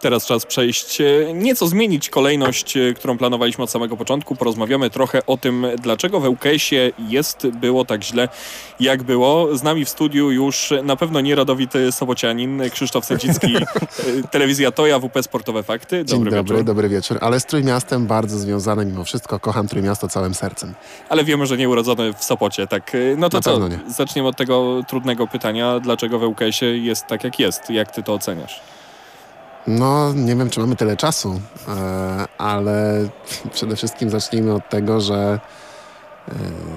Teraz czas przejść, e, nieco zmienić kolejność, e, którą planowaliśmy od samego początku. Porozmawiamy trochę o tym, dlaczego w ŁKS-ie jest, było tak źle, jak było. Z nami w studiu już na pewno nie rodowity sobocianin, Krzysztof Sędzicki, e, telewizja Toja, WP Sportowe Fakty. Dzień Dobry, dobry, wieczór. dobry wieczór. Ale z Trójmiastem bardzo związane mimo wszystko. Kocham Trójmiasto całym sercem. Ale wiemy, że nie urodzony w Sopocie, tak. No to Na co, zaczniemy od tego trudnego pytania, dlaczego w ŁKS-ie jest tak, jak jest? Jak ty to oceniasz? No, nie wiem, czy mamy tyle czasu, e, ale przede wszystkim zacznijmy od tego, że e,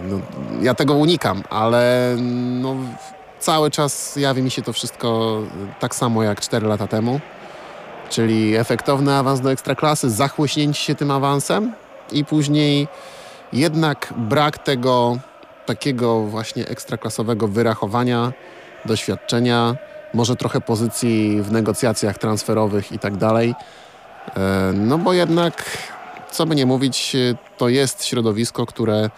no, ja tego unikam, ale no, cały czas jawi mi się to wszystko tak samo jak 4 lata temu. Czyli efektowny awans do ekstraklasy, zachłyśnięcie się tym awansem i później jednak brak tego takiego właśnie ekstraklasowego wyrachowania, doświadczenia, może trochę pozycji w negocjacjach transferowych i tak dalej. E, No bo jednak, co by nie mówić, e, to jest środowisko, które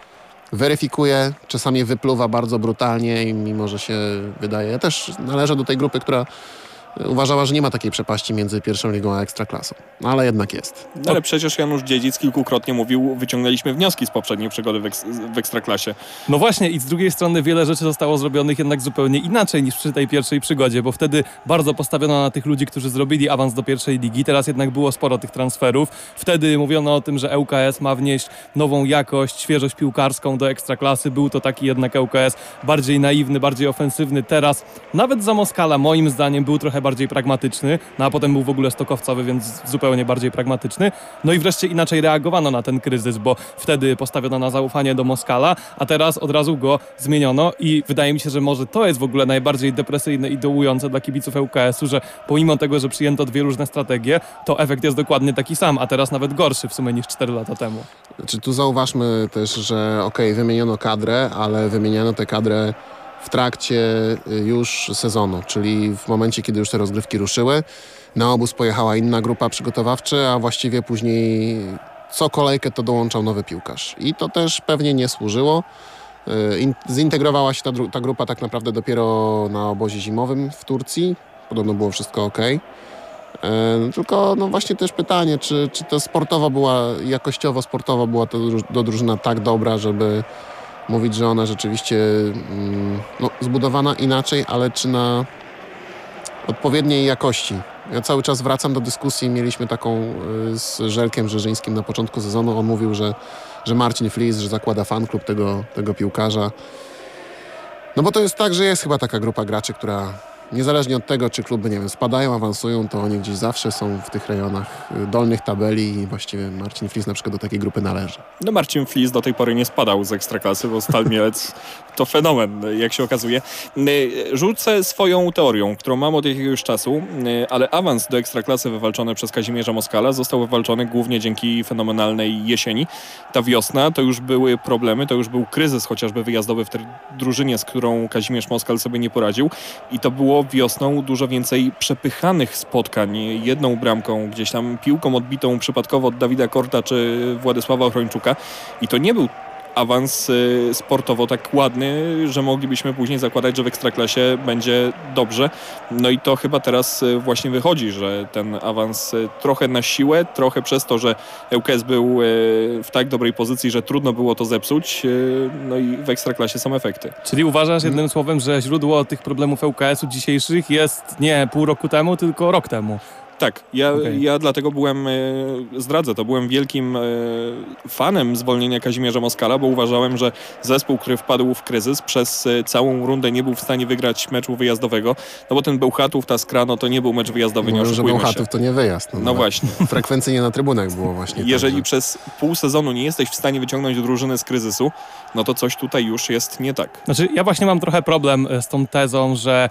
weryfikuje, czasami wypluwa bardzo brutalnie i mimo, że się wydaje, ja też należę do tej grupy, która uważała, że nie ma takiej przepaści między pierwszą ligą a ekstraklasą. No, ale jednak jest. No, ale przecież Janusz Dziedzic kilkukrotnie mówił, wyciągnęliśmy wnioski z poprzedniej przygody w, eks- w Ekstraklasie. No właśnie i z drugiej strony wiele rzeczy zostało zrobionych jednak zupełnie inaczej niż przy tej pierwszej przygodzie, bo wtedy bardzo postawiono na tych ludzi, którzy zrobili awans do pierwszej ligi. Teraz jednak było sporo tych transferów. Wtedy mówiono o tym, że ŁKS ma wnieść nową jakość, świeżość piłkarską do ekstraklasy. Był to taki jednak ŁKS bardziej naiwny, bardziej ofensywny. Teraz nawet za Moskala moim zdaniem był trochę bardziej pragmatyczny, no a potem był w ogóle stokowcowy, więc zupełnie bardziej pragmatyczny. No i wreszcie inaczej reagowano na ten kryzys, bo wtedy postawiono na zaufanie do Moskala, a teraz od razu go zmieniono i wydaje mi się, że może to jest w ogóle najbardziej depresyjne i dołujące dla kibiców ŁKS-u, że pomimo tego, że przyjęto dwie różne strategie, to efekt jest dokładnie taki sam, a teraz nawet gorszy w sumie niż 4 lata temu. Znaczy, tu zauważmy też, że okej, wymieniono kadrę, ale wymieniano tę kadrę w trakcie y, już sezonu, czyli w momencie, kiedy już te rozgrywki ruszyły. Na obóz pojechała inna grupa przygotowawcza, a właściwie później co kolejkę to dołączał nowy piłkarz. I to też pewnie nie służyło. Y, in- Zintegrowała się ta, ta grupa tak naprawdę dopiero na obozie zimowym w Turcji. Podobno było wszystko ok. E, Tylko no właśnie też pytanie, czy, czy to sportowo była, jakościowo sportowo była to do drużyna tak dobra, żeby mówić, że ona rzeczywiście mm, no, zbudowana inaczej, ale czy na odpowiedniej jakości. Ja cały czas wracam do dyskusji, mieliśmy taką y, z Żelkiem Rzeżyńskim na początku sezonu, on mówił, że, że Marcin Flis, że zakłada fanklub tego, tego piłkarza. No bo to jest tak, że jest chyba taka grupa graczy, która niezależnie od tego, czy kluby, nie wiem, spadają, awansują, to oni gdzieś zawsze są w tych rejonach y, dolnych tabeli i właściwie Marcin Flis na przykład do takiej grupy należy. No Marcin Flis do tej pory nie spadał z Ekstraklasy, bo Stal Mielec to fenomen, jak się okazuje. Rzucę swoją teorią, którą mam od jakiegoś czasu, ale awans do Ekstraklasy wywalczony przez Kazimierza Moskala został wywalczony głównie dzięki fenomenalnej jesieni. Ta wiosna to już były problemy, to już był kryzys chociażby wyjazdowy w tej drużynie, z którą Kazimierz Moskal sobie nie poradził i to było wiosną dużo więcej przepychanych spotkań. Jedną bramką, gdzieś tam piłką odbitą przypadkowo od Dawida Korta czy Władysława Ochrończuka i to nie był awans y, sportowo tak ładny, że moglibyśmy później zakładać, że w Ekstraklasie będzie dobrze. No i to chyba teraz y, właśnie wychodzi, że ten awans y, trochę na siłę, trochę przez to, że ŁKS był w tak dobrej pozycji, że trudno było to zepsuć. No i w Ekstraklasie są efekty. Czyli uważasz jednym słowem, że źródło tych problemów ŁKS-u dzisiejszych jest nie pół roku temu, tylko rok temu. Tak, ja, Okej. ja dlatego byłem, e, zdradzę to, byłem wielkim e, fanem zwolnienia Kazimierza Moskala, bo uważałem, że zespół, który wpadł w kryzys, przez e, całą rundę nie był w stanie wygrać meczu wyjazdowego, no bo ten Bełchatów, ta Skrano, to nie był mecz wyjazdowy, nie Mówią, że oszukujmy się. Bełchatów to nie wyjazd. No nawet właśnie. Frekwencyjnie na trybunach było właśnie. Jeżeli także. przez pół sezonu nie jesteś w stanie wyciągnąć drużyny z kryzysu, no to coś tutaj już jest nie tak. Znaczy, ja właśnie mam trochę problem z tą tezą, że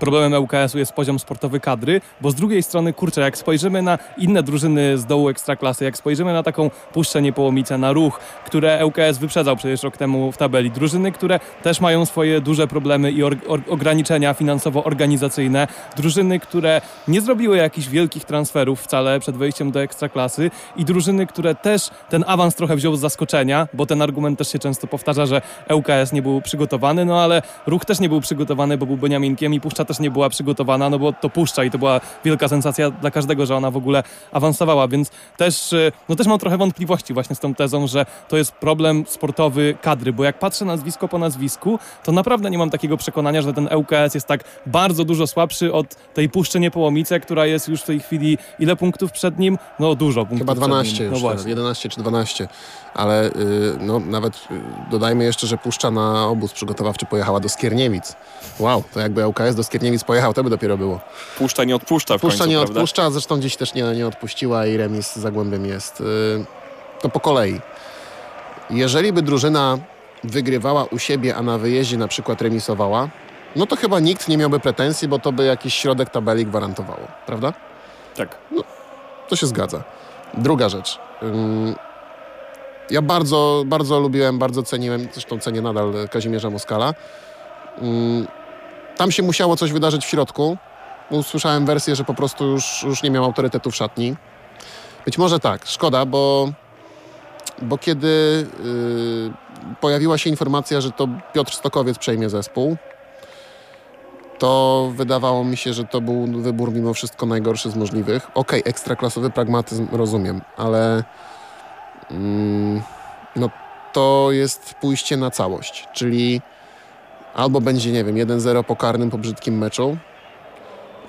problemem ŁKS-u jest poziom sportowy kadry, bo z drugiej strony kurczę, jak spojrzymy na inne drużyny z dołu Ekstraklasy, jak spojrzymy na taką Puszczę Niepołomice, na Ruch, które ŁKS wyprzedzał przecież rok temu w tabeli, drużyny, które też mają swoje duże problemy i ograniczenia finansowo-organizacyjne, drużyny, które nie zrobiły jakichś wielkich transferów wcale przed wejściem do Ekstraklasy. I drużyny, które też ten awans trochę wziął z zaskoczenia, bo ten argument też się często powtarza, że ŁKS nie był przygotowany, no ale Ruch też nie był przygotowany, bo był Beniaminkiem i Puszcza też nie była przygotowana, no bo to Puszcza i to była wielka sensacja dla każdego, że ona w ogóle awansowała, więc też, y, no też mam trochę wątpliwości właśnie z tą tezą, że to jest problem sportowy kadry, bo jak patrzę nazwisko po nazwisku, to naprawdę nie mam takiego przekonania, że ten ŁKS jest tak bardzo dużo słabszy od tej Puszczy Niepołomice, która jest już w tej chwili ile punktów przed nim? No dużo punktów Chyba 12 przed nim. już, no teraz, właśnie. 11 czy 12, ale y, no, nawet y, dodajmy jeszcze, że Puszcza na obóz przygotowawczy pojechała do Skierniewic. Wow, to jakby ŁKS do Skierniewic pojechał, to by dopiero było. Puszcza nie odpuszcza w Puszcza końcu, nie prawda? odpuszcza, zresztą dziś też nie, nie odpuściła i remis z Zagłębiem jest. Y, To po kolei. Jeżeli by drużyna wygrywała u siebie, a na wyjeździe na przykład remisowała, no to chyba nikt nie miałby pretensji, bo to by jakiś środek tabeli gwarantowało, prawda? Tak. To się zgadza. Druga rzecz. Ja bardzo, bardzo lubiłem, bardzo ceniłem, zresztą cenię nadal Kazimierza Moskala. Ym, Tam się musiało coś wydarzyć w środku. Usłyszałem wersję, że po prostu już, już nie miał autorytetu w szatni. Być może tak, szkoda, bo, bo kiedy yy, pojawiła się informacja, że to Piotr Stokowiec przejmie zespół, to wydawało mi się, że to był wybór mimo wszystko najgorszy z możliwych. Okej, ekstraklasowy pragmatyzm rozumiem, ale mm, no, to jest pójście na całość, czyli albo będzie, nie wiem, 1-0 po karnym po brzydkim meczu,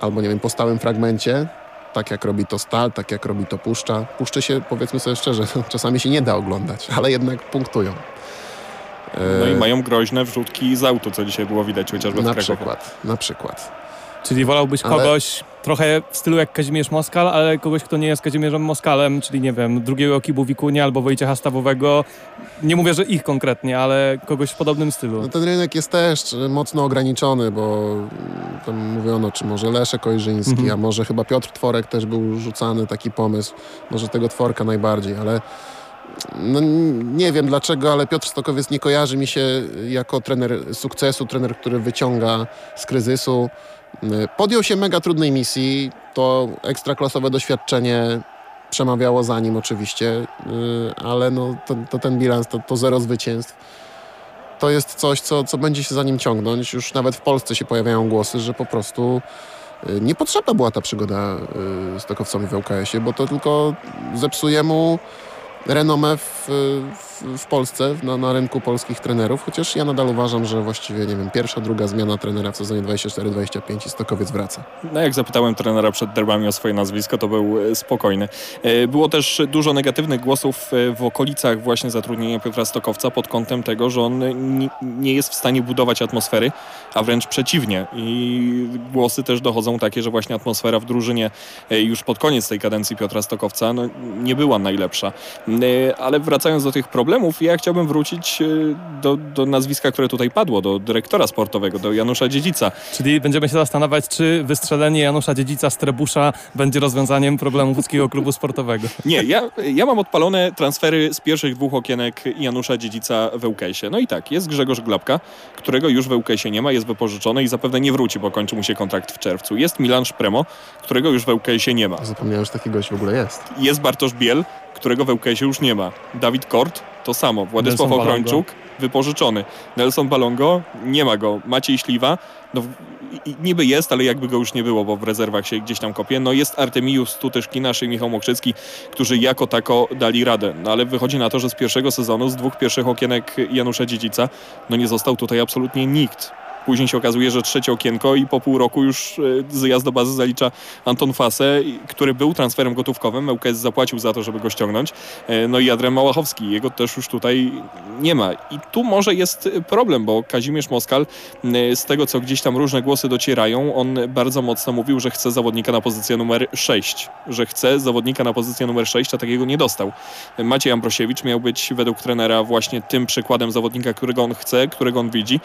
albo, nie wiem, po stałym fragmencie, tak jak robi to Stal, tak jak robi to Puszcza. Puszczy się, powiedzmy sobie szczerze, czasami się nie da oglądać, ale jednak punktują. No i E, mają groźne wrzutki z autu, co dzisiaj było widać chociażby w na Krakowie. przykład, na przykład. Czyli wolałbyś Ale- kogoś trochę w stylu jak Kazimierz Moskal, ale kogoś, kto nie jest Kazimierzem Moskalem, czyli nie wiem, drugiego Kibu Wikunia albo Wojciecha Stawowego. Nie mówię, że ich konkretnie, ale kogoś w podobnym stylu. No ten rynek jest też e, mocno ograniczony, bo mm, tam mówiono, czy może Leszek Ojrzyński, Mhm. a może chyba Piotr Tworek też był rzucany taki pomysł, może tego Tworka najbardziej, ale no, nie wiem dlaczego, ale Piotr Stokowiec nie kojarzy mi się jako trener sukcesu, trener, który wyciąga z kryzysu. Y, Podjął się mega trudnej misji, to ekstraklasowe doświadczenie przemawiało za nim oczywiście, y, ale no, to, to ten bilans, to, to zero zwycięstw to jest coś, co, co będzie się za nim ciągnąć. Już nawet w Polsce się pojawiają głosy, że po prostu y, niepotrzebna była ta przygoda z Tokowcami w ŁKS-ie, bo to tylko zepsuje mu renomę w, w, w Polsce, na, na rynku polskich trenerów, chociaż ja nadal uważam, że właściwie, nie wiem, pierwsza, druga zmiana trenera w sezonie 24-25 i Stokowiec wraca. No jak zapytałem trenera przed derbami o swoje nazwisko, to był e, spokojny. E, Było też dużo negatywnych głosów e, w okolicach właśnie zatrudnienia Piotra Stokowca pod kątem tego, że on ni- nie jest w stanie budować atmosfery, a wręcz przeciwnie. I głosy też dochodzą takie, że właśnie atmosfera w drużynie już pod koniec tej kadencji Piotra Stokowca no, nie była najlepsza. Ale wracając do tych problemów, ja chciałbym wrócić e, do, do nazwiska, które tutaj padło, do dyrektora sportowego, do Janusza Dziedzica. Czyli będziemy się zastanawiać, czy wystrzelenie Janusza Dziedzica z Trebusza będzie rozwiązaniem problemu łódzkiego klubu sportowego. Nie, ja, ja mam odpalone transfery z pierwszych dwóch okienek Janusza Dziedzica w ŁKS-ie. No i tak, jest Grzegorz Glapka, którego już w ŁKS-ie nie ma, jest wypożyczony i zapewne nie wróci, bo kończy mu się kontrakt w czerwcu. Jest Milan Szpremo, którego już w ŁKS-ie nie ma. Zapomniałem, że taki gość w ogóle jest. Jest Bartosz Biel, którego w ŁKS-ie już nie ma. Dawid Kort, to samo. Władysław Nelson Ochrończuk, wypożyczony. Nelson Balongo, nie ma go. Maciej Śliwa, no niby jest, ale jakby go już nie było, bo w rezerwach się gdzieś tam kopie. No jest Artemius Tutyszkinasz i Michał Mokrzycki, którzy jako tako dali radę. No ale wychodzi na to, że z pierwszego sezonu, z dwóch pierwszych okienek Janusza Dziedzica, no nie został tutaj absolutnie nikt. Później się okazuje, że trzecie okienko i po pół roku już e, zjazd do bazy zalicza Anton Fase, który był transferem gotówkowym. ŁKS zapłacił za to, żeby go ściągnąć. E, No i Adrian Małachowski, jego też już tutaj nie ma. I tu może jest problem, bo Kazimierz Moskal, e, z tego co gdzieś tam różne głosy docierają, on bardzo mocno mówił, że chce zawodnika na pozycję numer 6. Że chce zawodnika na pozycję numer 6, a takiego nie dostał. Maciej Ambrosiewicz miał być według trenera właśnie tym przykładem zawodnika, którego on chce, którego on widzi.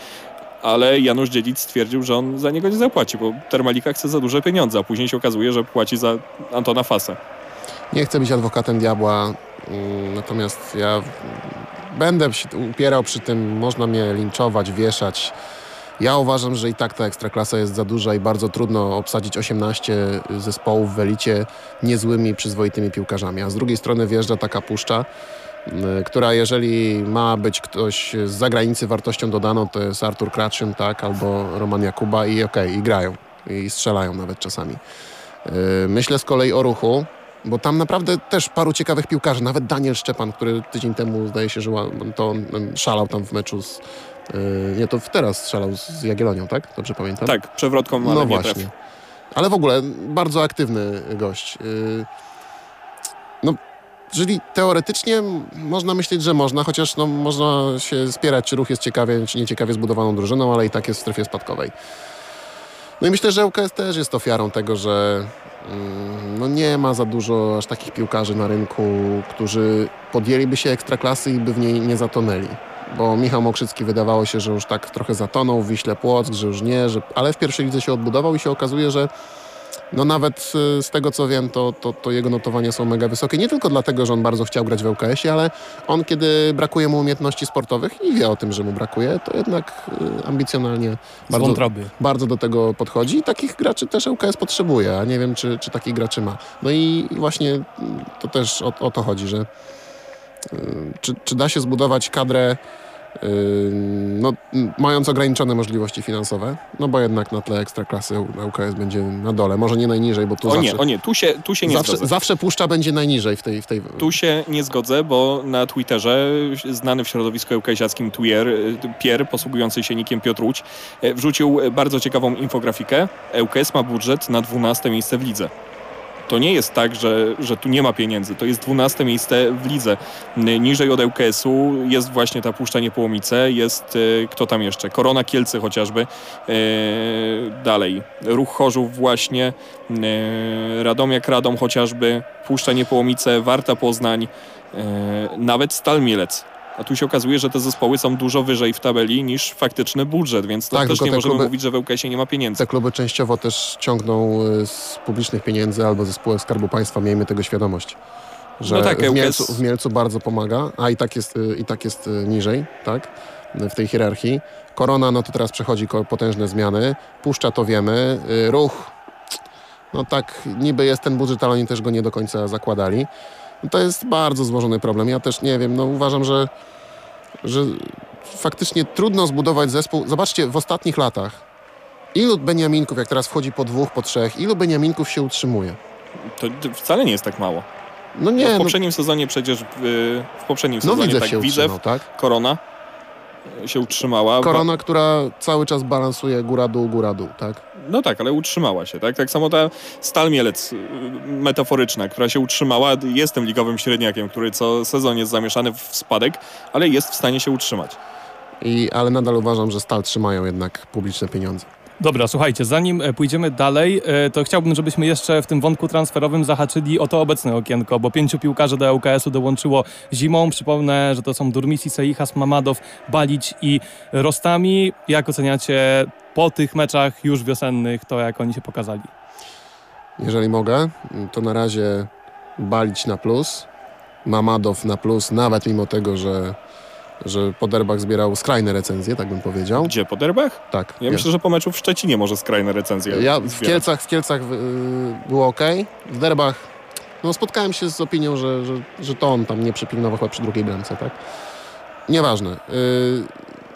Ale Janusz Dziedzic stwierdził, że on za niego nie zapłaci, bo Termalika chce za duże pieniądze, a później się okazuje, że płaci za Antona Fasę. Nie chcę być adwokatem diabła, mm, natomiast ja będę się upierał przy tym, można mnie linczować, wieszać. Ja uważam, że i tak ta ekstraklasa jest za duża i bardzo trudno obsadzić 18 zespołów w elicie niezłymi, przyzwoitymi piłkarzami. A z drugiej strony wjeżdża taka puszcza, która jeżeli ma być ktoś z zagranicy wartością dodaną, to jest Artur Kraczyn, tak, albo Roman Jakuba i okej, i grają, i strzelają nawet czasami. Y, Myślę z kolei o ruchu, bo tam naprawdę też paru ciekawych piłkarzy, nawet Daniel Szczepan, który tydzień temu zdaje się, że to on szalał tam w meczu z... y, Nie, to teraz strzelał z Jagiellonią, tak? Dobrze pamiętam? Tak, przewrotką, ale No nie właśnie. Ale w ogóle bardzo aktywny gość. Czyli teoretycznie można myśleć, że można, chociaż no, można się spierać, czy ruch jest ciekawie, czy nieciekawie zbudowaną drużyną, ale i tak jest w strefie spadkowej. No i myślę, że UKS też jest ofiarą tego, że mm, no nie ma za dużo aż takich piłkarzy na rynku, którzy podjęliby się ekstraklasy i by w niej nie zatonęli. Bo Michał Mokrzycki wydawało się, że już tak trochę zatonął w Wiśle Płock, że już nie, że... ale w pierwszej lidze się odbudował i się okazuje, że no nawet y, z tego co wiem, to, to, to jego notowania są mega wysokie. Nie tylko dlatego, że on bardzo chciał grać w ŁKS-ie, ale on kiedy brakuje mu umiejętności sportowych i wie o tym, że mu brakuje, to jednak y, ambicjonalnie bardzo, bardzo do tego podchodzi i takich graczy też ŁKS potrzebuje, a nie wiem, czy, czy takich graczy ma. No i właśnie mm, to też o, o to chodzi, że y, czy, czy da się zbudować kadrę y, no, mając ograniczone możliwości finansowe, no bo jednak na tle ekstraklasy ŁKS będzie na dole, może nie najniżej, bo tu O zawsze, nie, o nie, tu się, tu się nie zawsze, zgodzę. zawsze puszcza będzie najniżej w tej... W tej... Tu się nie zgodzę, bo na Twitterze znany w środowisku eukazjackim Twier, Pier, posługujący się nikiem Piotr Łódź, e, wrzucił bardzo ciekawą infografikę. ŁKS ma budżet na 12 miejsce w lidze. To nie jest tak, że, że tu nie ma pieniędzy. To jest 12 miejsce w lidze. Niżej od ŁKS-u jest właśnie ta Puszcza Niepołomice, jest e, kto tam jeszcze? Korona Kielce chociażby. E, dalej. Ruch Chorzów właśnie. E, Radomiak Radom chociażby. Puszcza Niepołomice, Warta Poznań. Nawet Stal Mielec. A tu się okazuje, że te zespoły są dużo wyżej w tabeli niż faktyczny budżet, więc to Tak, też nie możemy kluby- mówić, że w ŁKS-ie nie ma pieniędzy. Te kluby częściowo też ciągną y, z publicznych pieniędzy albo ze spółek Skarbu Państwa, miejmy tego świadomość. Że No tak, w, ŁKS Mielcu, w Mielcu bardzo pomaga, a i tak jest, y, i tak jest y, niżej, tak? W tej hierarchii. Korona, no to teraz przechodzi potężne zmiany. Puszcza to wiemy. Ruch, no tak, niby jest ten budżet, ale oni też go nie do końca zakładali. No to jest bardzo złożony problem. Ja też nie wiem, no uważam, że, że faktycznie trudno zbudować zespół. Zobaczcie, w ostatnich latach Ilu Beniaminków, jak teraz wchodzi po dwóch, po trzech, ilu Beniaminków się utrzymuje? To wcale nie jest tak mało. No No nie, w no, poprzednim sezonie przecież, w, w poprzednim no sezonie Widzew tak się Widzew, utrzymał, tak? Korona się utrzymała. Korona, która cały czas balansuje góra-dół, góra-dół, tak? No tak, ale utrzymała się, tak? Tak samo ta Stal Mielec y, metaforyczna, która się utrzymała, jest tym ligowym średniakiem, który co sezon jest zamieszany w spadek, ale jest w stanie się utrzymać. I, ale nadal uważam, że Stal trzymają jednak publiczne pieniądze. Dobra, słuchajcie, zanim e, pójdziemy dalej, e, to chciałbym, żebyśmy jeszcze w tym wątku transferowym zahaczyli o to obecne okienko, bo pięciu piłkarzy do ŁKS-u dołączyło zimą. Przypomnę, że to są Durmisi, Seichas, Mamadow, Balić i Rostami. Jak oceniacie po tych meczach już wiosennych to, jak oni się pokazali? Jeżeli mogę, to na razie Balić na plus, Mamadow na plus, nawet mimo tego, że, że Poderbach zbierał skrajne recenzje, tak bym powiedział. Gdzie, po derbach? Tak. Ja myślę, że po meczu w Szczecinie może skrajne recenzje Ja w zbierać. Kielcach, w Kielcach y, było ok, w Derbach no spotkałem się z opinią, że, że, że to on tam nie przypilnował chyba przy drugiej bramce, tak? Nieważne. Y,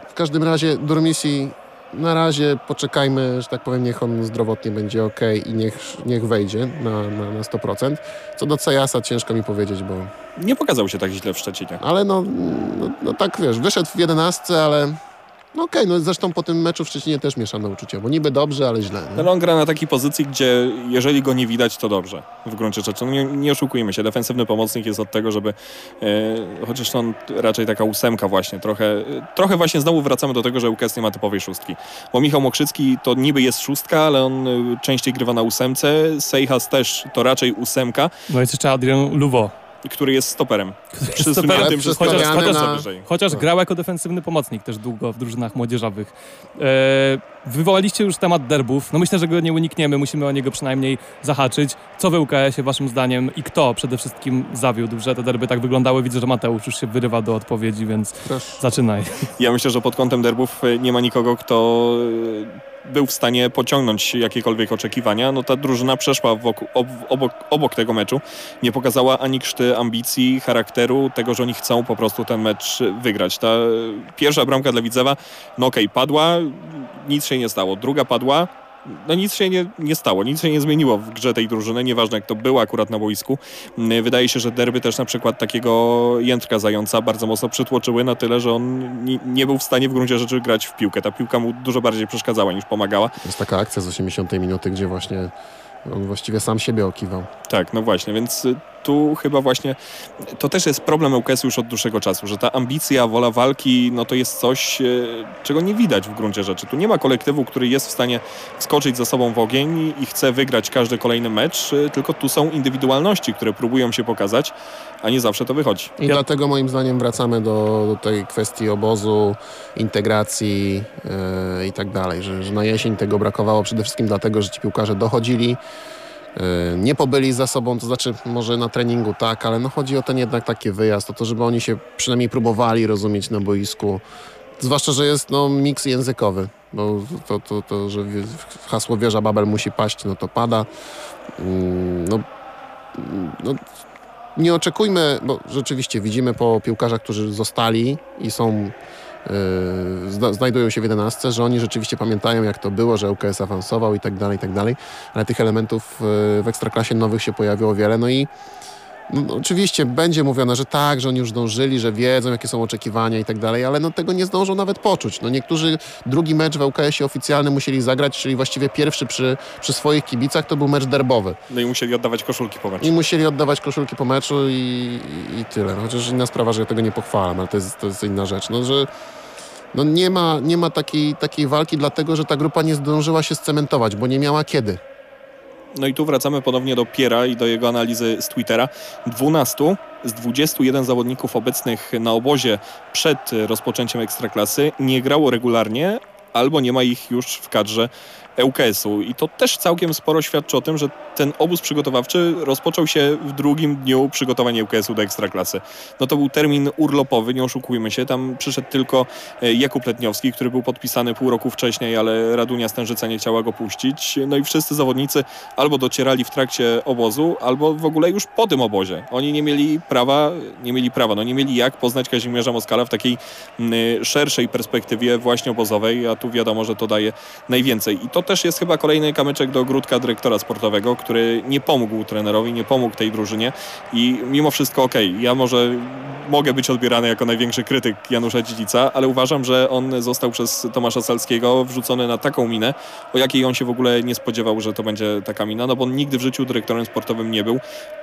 w każdym razie Durmisi na razie poczekajmy, że tak powiem, niech on zdrowotnie będzie ok i niech, niech wejdzie na, na, na 100%. Co do Cejasa ciężko mi powiedzieć, bo... Nie pokazał się tak źle w Szczecinie. Ale no, no, no tak wiesz, wyszedł w 11, ale... No okej, no zresztą po tym meczu w Szczecinie też mieszane uczucia, bo niby dobrze, ale źle. Nie? Ale on gra na takiej pozycji, gdzie jeżeli go nie widać, to dobrze. W gruncie rzeczy. No nie, nie oszukujmy się. Defensywny pomocnik jest od tego, żeby e, chociaż on raczej taka ósemka właśnie. Trochę, trochę właśnie znowu wracamy do tego, że UKS nie ma typowej szóstki. Bo Michał Mokrzycki to niby jest szóstka, ale on e, częściej grywa na ósemce. Sejhas też to raczej ósemka. No jest jeszcze Adrian Luwo. Który jest stoperem. Stoperem, Przysuniętym przez chociaż- chociaż, chociaż- chociaż, grał jako defensywny pomocnik też długo w drużynach młodzieżowych. E, wywołaliście już temat derbów. No myślę, że go nie unikniemy, musimy o niego przynajmniej zahaczyć. Co w UKS-ie waszym zdaniem i kto przede wszystkim zawiódł, że te derby tak wyglądały? Widzę, że Mateusz już się wyrywa do odpowiedzi, więc Proszę. zaczynaj. Ja myślę, że pod kątem derbów e, nie ma nikogo, kto e, był w stanie pociągnąć jakiekolwiek oczekiwania. No ta drużyna przeszła wokół, ob, obok, obok tego meczu. Nie pokazała ani krzty ambicji, charakteru, tego, że oni chcą po prostu ten mecz wygrać. Ta e, pierwsza bramka dla Widzewa, no okej, padła, nic się nie stało. Druga padła, no nic się nie, nie stało, nic się nie zmieniło w grze tej drużyny, nieważne jak to było akurat na boisku. Mm, Wydaje się, że derby też na przykład takiego Jędrka Zająca bardzo mocno przytłoczyły na tyle, że on nie, był w stanie w gruncie rzeczy grać w piłkę. Ta piłka mu dużo bardziej przeszkadzała niż pomagała. Jest taka akcja z 80 minuty, gdzie właśnie on właściwie sam siebie okiwał. Tak, no właśnie, więc y, tu chyba właśnie to też jest problem ŁKS już od dłuższego czasu, że ta ambicja, wola walki, no to jest coś, y, czego nie widać w gruncie rzeczy. Tu nie ma kolektywu, który jest w stanie skoczyć za sobą w ogień i chce wygrać każdy kolejny mecz, y, tylko tu są indywidualności, które próbują się pokazać, a nie zawsze to wychodzi. I Ja- dlatego moim zdaniem wracamy do, do tej kwestii obozu, integracji yy, i tak dalej, że, że na jesień tego brakowało przede wszystkim dlatego, że ci piłkarze dochodzili, nie pobyli za sobą, to znaczy może na treningu tak, ale no chodzi o ten jednak taki wyjazd, o to, żeby oni się przynajmniej próbowali rozumieć na boisku, zwłaszcza, że jest no, miks językowy, bo to, to, to że hasło wieża Babel musi paść, no to pada. Mm, No, no, nie oczekujmy, bo rzeczywiście widzimy po piłkarzach, którzy zostali i są, yy, zna, znajdują się w 11, że oni rzeczywiście pamiętają jak to było, że ŁKS awansował i tak dalej, i tak dalej, ale tych elementów yy, w Ekstraklasie nowych się pojawiło wiele, no i no, no, oczywiście będzie mówione, że tak, że oni już dążyli, że wiedzą, jakie są oczekiwania i tak dalej, ale no, tego nie zdążą nawet poczuć. No, niektórzy drugi mecz w ŁKS-ie oficjalny musieli zagrać, czyli właściwie pierwszy przy, przy swoich kibicach to był mecz derbowy. No i musieli oddawać koszulki po meczu. I musieli oddawać koszulki po meczu i, i, i tyle. No, chociaż inna sprawa, że ja tego nie pochwalam, ale to jest, to jest inna rzecz. No, że no nie ma, nie ma takiej, takiej walki, dlatego że ta grupa nie zdążyła się scementować, bo nie miała kiedy. No i tu wracamy ponownie do Piera i do jego analizy z Twittera. 12 z 21 zawodników obecnych na obozie przed rozpoczęciem Ekstraklasy nie grało regularnie albo nie ma ich już w kadrze ŁKS-u. I to też całkiem sporo świadczy o tym, że ten obóz przygotowawczy rozpoczął się w drugim dniu przygotowania ŁKS-u do Ekstraklasy. No to był termin urlopowy, nie oszukujmy się. Tam przyszedł tylko e, Jakub Letniowski, który był podpisany pół roku wcześniej, ale Radunia Stężyca nie chciała go puścić. No i wszyscy zawodnicy albo docierali w trakcie obozu, albo w ogóle już po tym obozie. Oni nie mieli prawa, nie mieli prawa, no nie mieli jak poznać Kazimierza Moskala w takiej mm, szerszej perspektywie właśnie obozowej, a tu wiadomo, że to daje najwięcej. I to też jest chyba kolejny kamyczek do ogródka dyrektora sportowego, który nie pomógł trenerowi, nie pomógł tej drużynie i mimo wszystko okej, ja może mogę być odbierany jako największy krytyk Janusza Dziedzica, ale uważam, że on został przez Tomasza Salskiego wrzucony na taką minę, o jakiej on się w ogóle nie spodziewał, że to będzie taka mina, no bo on nigdy w życiu dyrektorem sportowym nie był.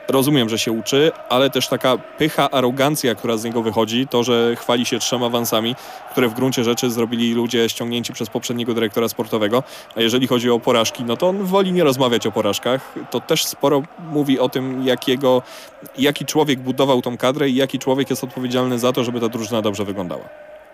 Rozumiem, że się uczy, ale też taka pycha, arogancja, która z niego wychodzi, to, że chwali się trzema awansami, które w gruncie rzeczy zrobili ludzie ściągnięci przez poprzedniego dyrektora sportowego, a jeżeli chodzi o porażki, no to on woli nie rozmawiać o porażkach. To też sporo mówi o tym, jakiego, jaki człowiek budował tą kadrę i jaki człowiek jest odpowiedzialny za to, żeby ta drużyna dobrze wyglądała.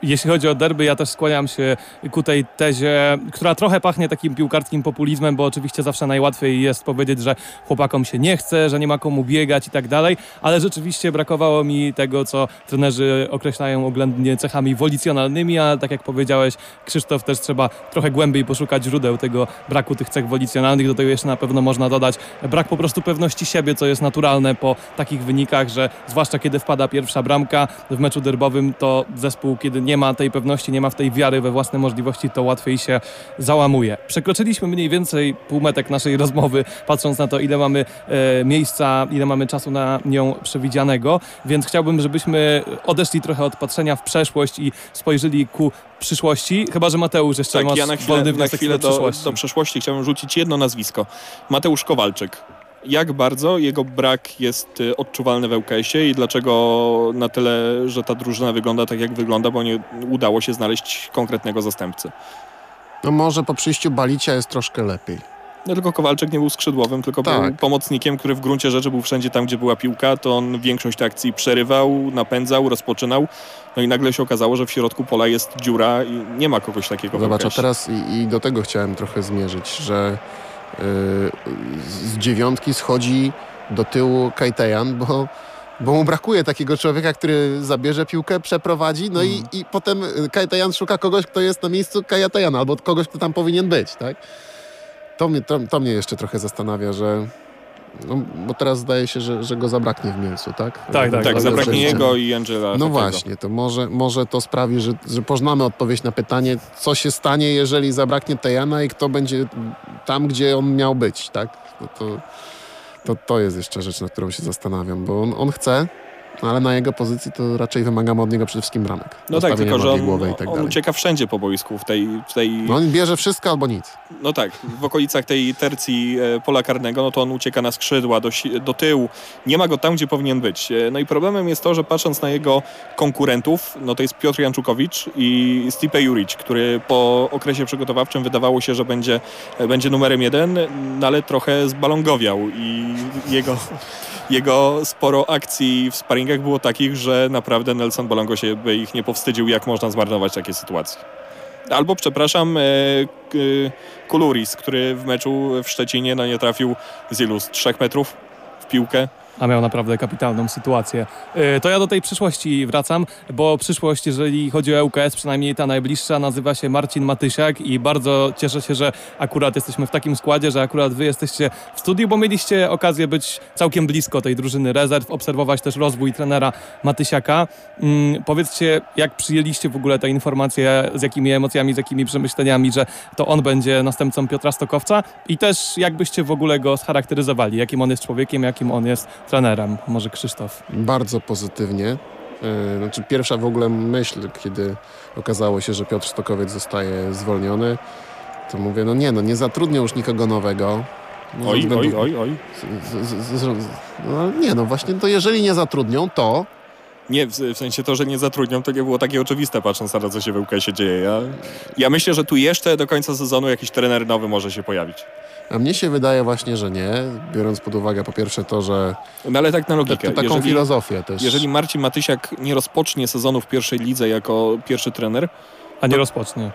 Jeśli chodzi o derby, ja też skłaniam się ku tej tezie, która trochę pachnie takim piłkarskim populizmem, bo oczywiście zawsze najłatwiej jest powiedzieć, że chłopakom się nie chce, że nie ma komu biegać i tak dalej, ale rzeczywiście brakowało mi tego, co trenerzy określają oględnie cechami wolicjonalnymi, a tak jak powiedziałeś, Krzysztof, też trzeba trochę głębiej poszukać źródeł tego braku tych cech wolicjonalnych. Do tego jeszcze na pewno można dodać brak po prostu pewności siebie, co jest naturalne po takich wynikach, że zwłaszcza kiedy wpada pierwsza bramka w meczu derbowym, to zespół, kiedy nie ma tej pewności, nie ma w tej wiary we własne możliwości, to łatwiej się załamuje. Przekroczyliśmy mniej więcej półmetek naszej rozmowy, patrząc na to, ile mamy e, miejsca, ile mamy czasu na nią przewidzianego, więc chciałbym, żebyśmy odeszli trochę od patrzenia w przeszłość i spojrzeli ku przyszłości, chyba, że Mateusz jeszcze Tak, masz ja na chwilę, wolny na chwilę do do przeszłości chciałbym rzucić jedno nazwisko. Mateusz Kowalczyk. Jak bardzo jego brak jest y, odczuwalny w ŁKS-ie i dlaczego na tyle, że ta drużyna wygląda tak, jak wygląda, bo nie udało się znaleźć konkretnego zastępcy. No może po przyjściu Balicia jest troszkę lepiej. No tylko Kowalczyk nie był skrzydłowym, tylko Tak. był pomocnikiem, który w gruncie rzeczy był wszędzie tam, gdzie była piłka, to on większość akcji przerywał, napędzał, rozpoczynał. No i nagle się okazało, że w środku pola jest dziura i nie ma kogoś takiego Zobacz, a teraz i, i do tego chciałem trochę zmierzyć, że z dziewiątki schodzi do tyłu Kajtejan, bo, bo mu brakuje takiego człowieka, który zabierze piłkę, przeprowadzi, no i, i potem y, Kajtejan szuka kogoś, kto jest na miejscu Kajtejana, albo kogoś, kto tam powinien być, tak? To mnie, to, to mnie jeszcze trochę zastanawia, że no, bo teraz zdaje się, że, że go zabraknie w Mielcu, tak? Tak, tak, Tak, zabraknie Rzeczywiście. jego i Angela. No Fetego. właśnie, to może, może to sprawi, że, że poznamy odpowiedź na pytanie, co się stanie, jeżeli zabraknie Tejana i kto będzie tam, gdzie on miał być, tak? No to, to, to jest jeszcze rzecz, nad którą się zastanawiam, bo on, on chce, no ale na jego pozycji to raczej wymagamy od niego przede wszystkim bramek. No tak, tylko że on, i tak on ucieka wszędzie po boisku, w tej, w tej No on bierze wszystko albo nic. No tak, w okolicach tej tercji e, pola karnego, no to on ucieka na skrzydła, do, do tyłu. Nie ma go tam, gdzie powinien być. E, No i problemem jest to, że patrząc na jego konkurentów, no to jest Piotr Janczukowicz i Stipe Juric, który po okresie przygotowawczym wydawało się, że będzie, e, będzie numerem jeden, no ale trochę zbalongowiał i jego, jego sporo akcji w sparingach było takich, że naprawdę Nelson Bolongo się by ich nie powstydził, jak można zmarnować takie sytuacje. Albo, przepraszam, e, Kuluris, który w meczu w Szczecinie no, nie trafił z ilu? Z trzech metrów w piłkę. A miał naprawdę kapitalną sytuację. Yy, To ja do tej przyszłości wracam, bo przyszłość, jeżeli chodzi o ŁKS, przynajmniej ta najbliższa, nazywa się Marcin Matysiak i bardzo cieszę się, że akurat jesteśmy w takim składzie, że akurat wy jesteście w studiu, bo mieliście okazję być całkiem blisko tej drużyny rezerw, obserwować też rozwój trenera Matysiaka. Mm, powiedzcie, jak przyjęliście w ogóle te informacje, z jakimi emocjami, z jakimi przemyśleniami, że to on będzie następcą Piotra Stokowca i też jakbyście w ogóle go scharakteryzowali, jakim on jest człowiekiem, jakim on jest trenerem. Może Krzysztof. Bardzo pozytywnie. E, Znaczy pierwsza w ogóle myśl, kiedy okazało się, że Piotr Stokowiec zostaje zwolniony, to mówię, no nie, no nie zatrudnią już nikogo nowego. No, Oj, oj, oj, oj. No ale nie, no właśnie, to jeżeli nie zatrudnią, to Nie, w, w sensie to, że nie zatrudnią, to nie było takie oczywiste, patrząc na to, co się w ŁKS-ie dzieje. Ja, ja myślę, że tu jeszcze do końca sezonu jakiś trener nowy może się pojawić. A mnie się wydaje właśnie, że nie, biorąc pod uwagę po pierwsze to, że No ale tak na logikę. to taką jeżeli, filozofię też. jeżeli Marcin Matysiak nie rozpocznie sezonu w pierwszej lidze jako pierwszy trener, A nie To- rozpocznie.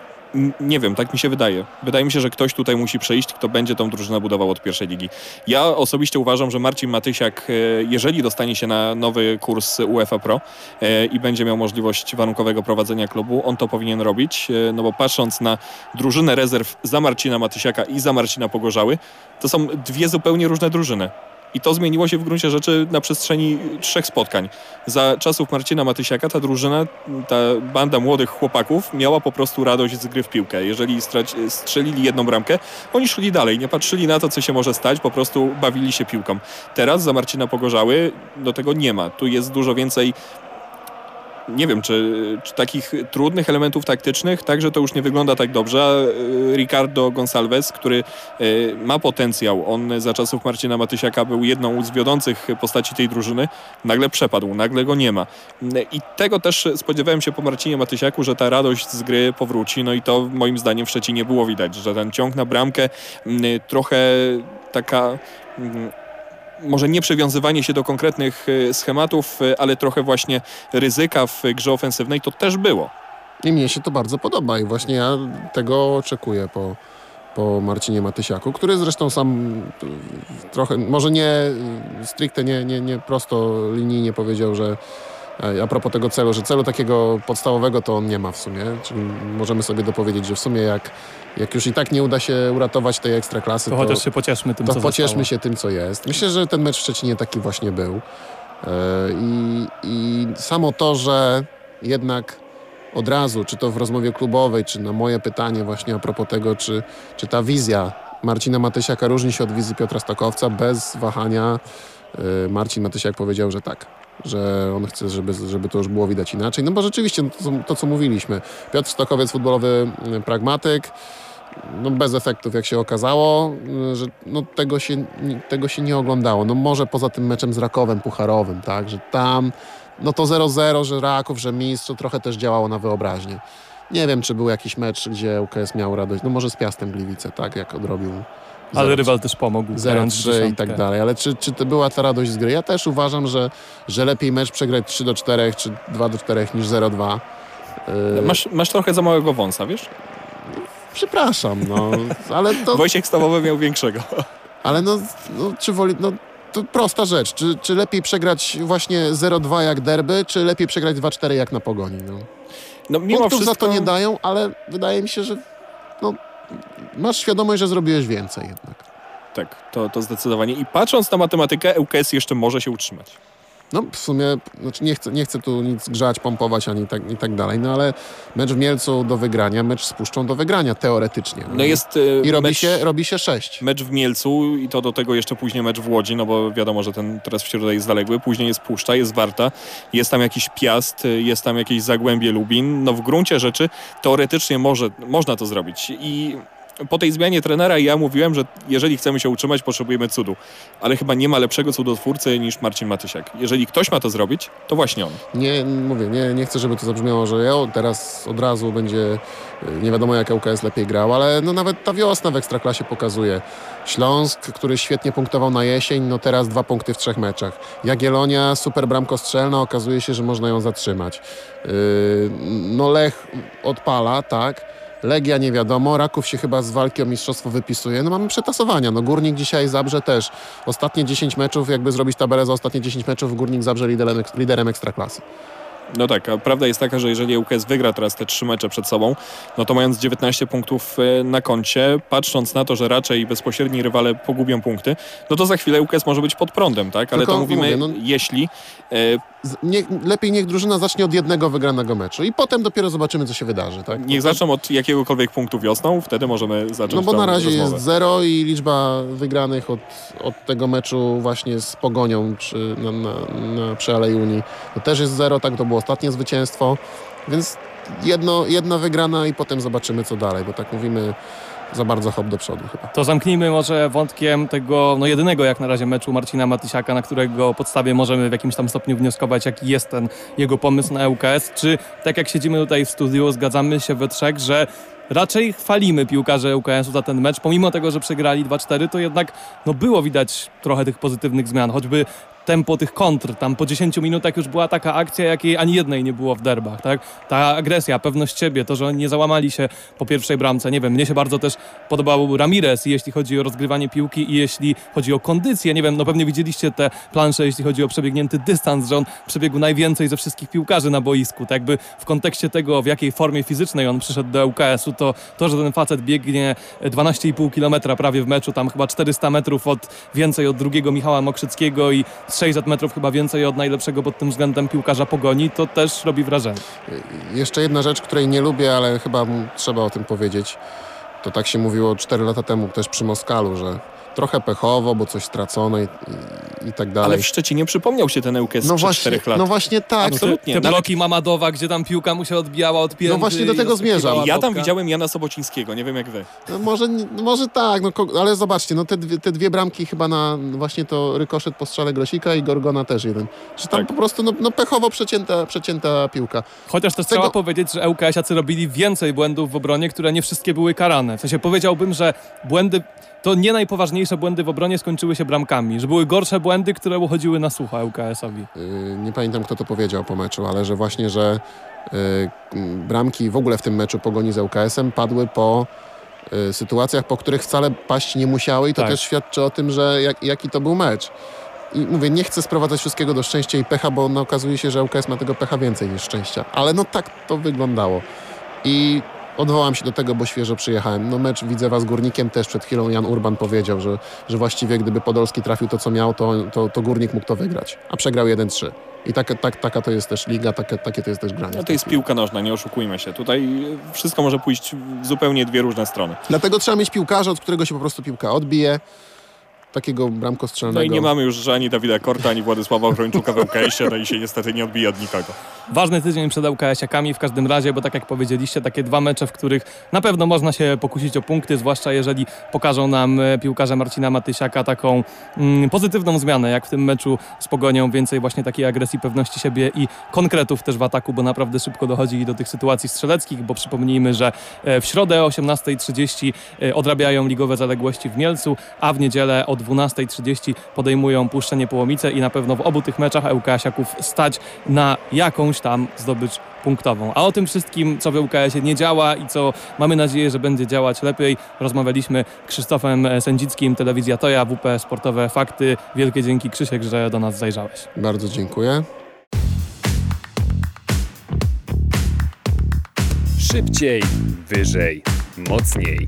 Nie wiem, tak mi się wydaje. Wydaje mi się, że ktoś tutaj musi przejść, kto będzie tą drużynę budował od pierwszej ligi. Ja osobiście uważam, że Marcin Matysiak, e, jeżeli dostanie się na nowy kurs UEFA Pro e, i będzie miał możliwość warunkowego prowadzenia klubu, on to powinien robić, e, no bo patrząc na drużynę rezerw za Marcina Matysiaka i za Marcina Pogorzały, to są dwie zupełnie różne drużyny. I to zmieniło się w gruncie rzeczy na przestrzeni trzech spotkań. Za czasów Marcina Matysiaka ta drużyna, ta banda młodych chłopaków miała po prostu radość z gry w piłkę. Jeżeli strzelili jedną bramkę, oni szli dalej, nie patrzyli na to, co się może stać, po prostu bawili się piłką. Teraz za Marcina Pogorzały do tego nie ma. Tu jest dużo więcej nie wiem, czy, czy takich trudnych elementów taktycznych, także to już nie wygląda tak dobrze. E, Ricardo Gonçalves, który e, ma potencjał, on za czasów Marcina Matysiaka był jedną z wiodących postaci tej drużyny, nagle przepadł, nagle go nie ma. I tego też spodziewałem się po Marcinie Matysiaku, że ta radość z gry powróci, no i to moim zdaniem w Szczecinie było widać, że ten ciąg na bramkę, trochę taka... może nie przywiązywanie się do konkretnych e, schematów, e, ale trochę właśnie ryzyka w grze ofensywnej to też było. I mnie się to bardzo podoba i właśnie ja tego oczekuję po, po Marcinie Matysiaku, który zresztą sam y, trochę, może nie y, stricte, nie, nie, nie prosto linijnie powiedział, że a propos tego celu, że celu takiego podstawowego to on nie ma w sumie, czyli możemy sobie dopowiedzieć, że w sumie jak, jak już i tak nie uda się uratować tej ekstraklasy, To, to, chociaż się pocieszmy tym, to co pocieszmy zostało. się tym, co jest. Myślę, że ten mecz w Szczecinie taki właśnie był. E, I, I samo to, że jednak od razu, czy to w rozmowie klubowej, czy na moje pytanie właśnie a propos tego, czy, czy ta wizja Marcina Matysiaka różni się od wizji Piotra Stokowca, bez wahania e, Marcin Matysiak powiedział, że tak. Że on chce, żeby, żeby to już było widać inaczej. No bo rzeczywiście, no to, to co mówiliśmy. Piotr Stokowiec, futbolowy mm, pragmatyk, no bez efektów, jak się okazało, y, że no tego, się, tego się nie oglądało. No może poza tym meczem z Rakowem Pucharowym, tak, że tam no to 0-0, że Raków, że mistrz, to trochę też działało na wyobraźnię. Nie wiem, czy był jakiś mecz, gdzie UKS miał radość, no może z Piastem Gliwice, tak, jak odrobił Ale 0-3. rywal też pomógł. grając w 0-3 i tak dalej. Ale czy, czy to była ta radość z gry? Ja też uważam, że, że lepiej mecz przegrać 3 do 4 czy 2 do 4 niż 0-2. Yy, Masz, masz trochę za małego wąsa, wiesz? Przepraszam, no, ale to, Wojciech Stawowy miał większego. ale no, no czy woli, no, to prosta rzecz. Czy, czy lepiej przegrać właśnie 0-2 jak derby, czy lepiej przegrać 2-4 jak na pogoni? No. No, mimo Punktów wszystko, za to nie dają, ale wydaje mi się, że no, masz świadomość, że zrobiłeś więcej jednak. Tak, to, to zdecydowanie. I patrząc na matematykę, ŁKS jeszcze może się utrzymać. No w sumie, znaczy nie, chcę, nie chcę tu nic grzać, pompować ani tak, i tak dalej, no ale mecz w Mielcu do wygrania, mecz z Puszczą do wygrania, teoretycznie. No jest e, I robi, mecz, się, robi się sześć. mecz w Mielcu i to do tego jeszcze później mecz w Łodzi, no bo wiadomo, że ten teraz w środę jest zaległy. Później jest Puszcza, jest Warta, jest tam jakiś Piast, e, jest tam jakieś Zagłębie Lubin. No w gruncie rzeczy teoretycznie może, można to zrobić. I po tej zmianie trenera ja mówiłem, że jeżeli chcemy się utrzymać, potrzebujemy cudu. Ale chyba nie ma lepszego cudotwórcy niż Marcin Matysiak. Jeżeli ktoś ma to zrobić, to właśnie on. Nie, mówię, nie, nie chcę, żeby to zabrzmiało, że ja teraz od razu będzie y, nie wiadomo jak ŁKS lepiej grał, ale no nawet ta wiosna w Ekstraklasie pokazuje. Śląsk, który świetnie punktował na jesień, no teraz dwa punkty w trzech meczach. Jagiellonia, super bramko strzelna, okazuje się, że można ją zatrzymać. Yy, no Lech odpala, tak. Legia nie wiadomo, Raków się chyba z walki o mistrzostwo wypisuje. No mamy przetasowania. No Górnik dzisiaj Zabrze też. Ostatnie 10 meczów, jakby zrobić tabelę za ostatnie 10 meczów, Górnik Zabrze liderem, liderem Ekstraklasy. No tak, a prawda jest taka, że jeżeli ŁKS wygra teraz te trzy mecze przed sobą, no to mając 19 punktów e, na koncie, patrząc na to, że raczej bezpośredni rywale pogubią punkty, no to za chwilę ŁKS może być pod prądem, tak? Ale Tylko to mówimy, mówię, no- jeśli e, Nie, lepiej niech drużyna zacznie od jednego wygranego meczu i potem dopiero zobaczymy, co się wydarzy. Tak? niech zaczną od jakiegokolwiek punktu wiosną, wtedy możemy zacząć No bo na razie rozmowę. jest zero i liczba wygranych od, od tego meczu właśnie z Pogonią przy, na, na, na, przy Alei Unii to też jest zero, tak to było ostatnie zwycięstwo, więc jedno, jedna wygrana i potem zobaczymy co dalej, bo tak mówimy za bardzo hop do przodu chyba. To zamknijmy może wątkiem tego no jedynego jak na razie meczu Marcina Matysiaka, na którego podstawie możemy w jakimś tam stopniu wnioskować, jaki jest ten jego pomysł na ŁKS. Czy tak jak siedzimy tutaj w studiu, zgadzamy się we trzech, że raczej chwalimy piłkarze ŁKS-u za ten mecz, pomimo tego, że przegrali 2-4, to jednak no, było widać trochę tych pozytywnych zmian, choćby tempo tych kontr. Tam po 10 minutach już była taka akcja, jakiej ani jednej nie było w derbach, tak? Ta agresja, pewność siebie, to, że oni nie załamali się po pierwszej bramce. Nie wiem, mnie się bardzo też podobał Ramirez, jeśli chodzi o rozgrywanie piłki i jeśli chodzi o kondycję. Nie wiem, no pewnie widzieliście te plansze, jeśli chodzi o przebiegnięty dystans, że on przebiegł najwięcej ze wszystkich piłkarzy na boisku. Tak jakby w kontekście tego, w jakiej formie fizycznej on przyszedł do ŁKS-u, to to, że ten facet biegnie 12,5 km prawie w meczu, tam chyba 400 metrów od więcej od drugiego Michała Mokrzyckiego i 600 metrów chyba więcej od najlepszego pod tym względem piłkarza Pogoni, to też robi wrażenie. Jeszcze jedna rzecz, której nie lubię, ale chyba trzeba o tym powiedzieć. To tak się mówiło 4 lata temu też przy Moskalu, że trochę pechowo, bo coś stracono i, i, i tak dalej. Ale w Szczecinie przypomniał się ten ŁKS no, właśnie, czterech lat. no właśnie tak. Absolutnie. Te Nawet- bloki Mamadowa, gdzie tam piłka mu się odbijała od pięty. No właśnie do tego zmierzam. ja tam topka. widziałem Jana Sobocińskiego, nie wiem jak wy. No może, no może tak, no, ale zobaczcie, no te, dwie, te dwie bramki chyba na właśnie to rykoszet po strzale Grosika i Gorgona też jeden. Że tam Tak. po prostu no, no pechowo przecięta, przecięta piłka. Chociaż też Tego- trzeba powiedzieć, że ŁKS-iacy robili więcej błędów w obronie, które nie wszystkie były karane. W sensie powiedziałbym, że błędy, to nie najpoważniejsze błędy w obronie skończyły się bramkami, że były gorsze błędy, które uchodziły na sucho ŁKS-owi. Yy, nie pamiętam kto to powiedział po meczu, ale że właśnie, że yy, bramki w ogóle w tym meczu pogoni z ŁKS-em padły po yy, sytuacjach, po których wcale paść nie musiały i to Tak. też świadczy o tym, że jak, jaki to był mecz. I mówię, nie chcę sprowadzać wszystkiego do szczęścia i pecha, bo no, okazuje się, że ŁKS ma tego pecha więcej niż szczęścia. Ale no tak to wyglądało. I odwołam się do tego, bo świeżo przyjechałem. No mecz Widzewa z Górnikiem też przed chwilą Jan Urban powiedział, że, że właściwie gdyby Podolski trafił to, co miał, to, to, to Górnik mógł to wygrać. A przegrał 1-3. I taka, tak, taka to jest też liga, takie, takie to jest też granie. No to jest piłka nożna, nie oszukujmy się. Tutaj wszystko może pójść w zupełnie dwie różne strony. Dlatego trzeba mieć piłkarza, od którego się po prostu piłka odbije. Takiego No bramkostrzelnego. i nie mamy już ani Dawida Korta, ani Władysława Ochrończuka w LKS-ie, no i się niestety nie odbije od nikogo. Ważny tydzień przed ŁKS-iakami w każdym razie, bo tak jak powiedzieliście, takie dwa mecze, w których na pewno można się pokusić o punkty, zwłaszcza jeżeli pokażą nam e, piłkarze Marcina Matysiaka taką mm, pozytywną zmianę, jak w tym meczu z Pogonią, więcej właśnie takiej agresji, pewności siebie i konkretów też w ataku, bo naprawdę szybko dochodzi do tych sytuacji strzeleckich, bo przypomnijmy, że e, w środę o 18.30 e, odrabiają ligowe zaległości w Mielcu, a w niedzielę o 12.30 podejmują Puszczenie Połomice i na pewno w obu tych meczach ŁKS-iaków stać na jakąś tam zdobycz punktową. A o tym wszystkim, co w ŁKS-ie nie działa i co mamy nadzieję, że będzie działać lepiej, rozmawialiśmy Krzysztofem Sędzickim, Telewizja Toja, WP Sportowe Fakty. Wielkie dzięki Krzysiek, że do nas zajrzałeś. Bardzo dziękuję. Szybciej, wyżej, mocniej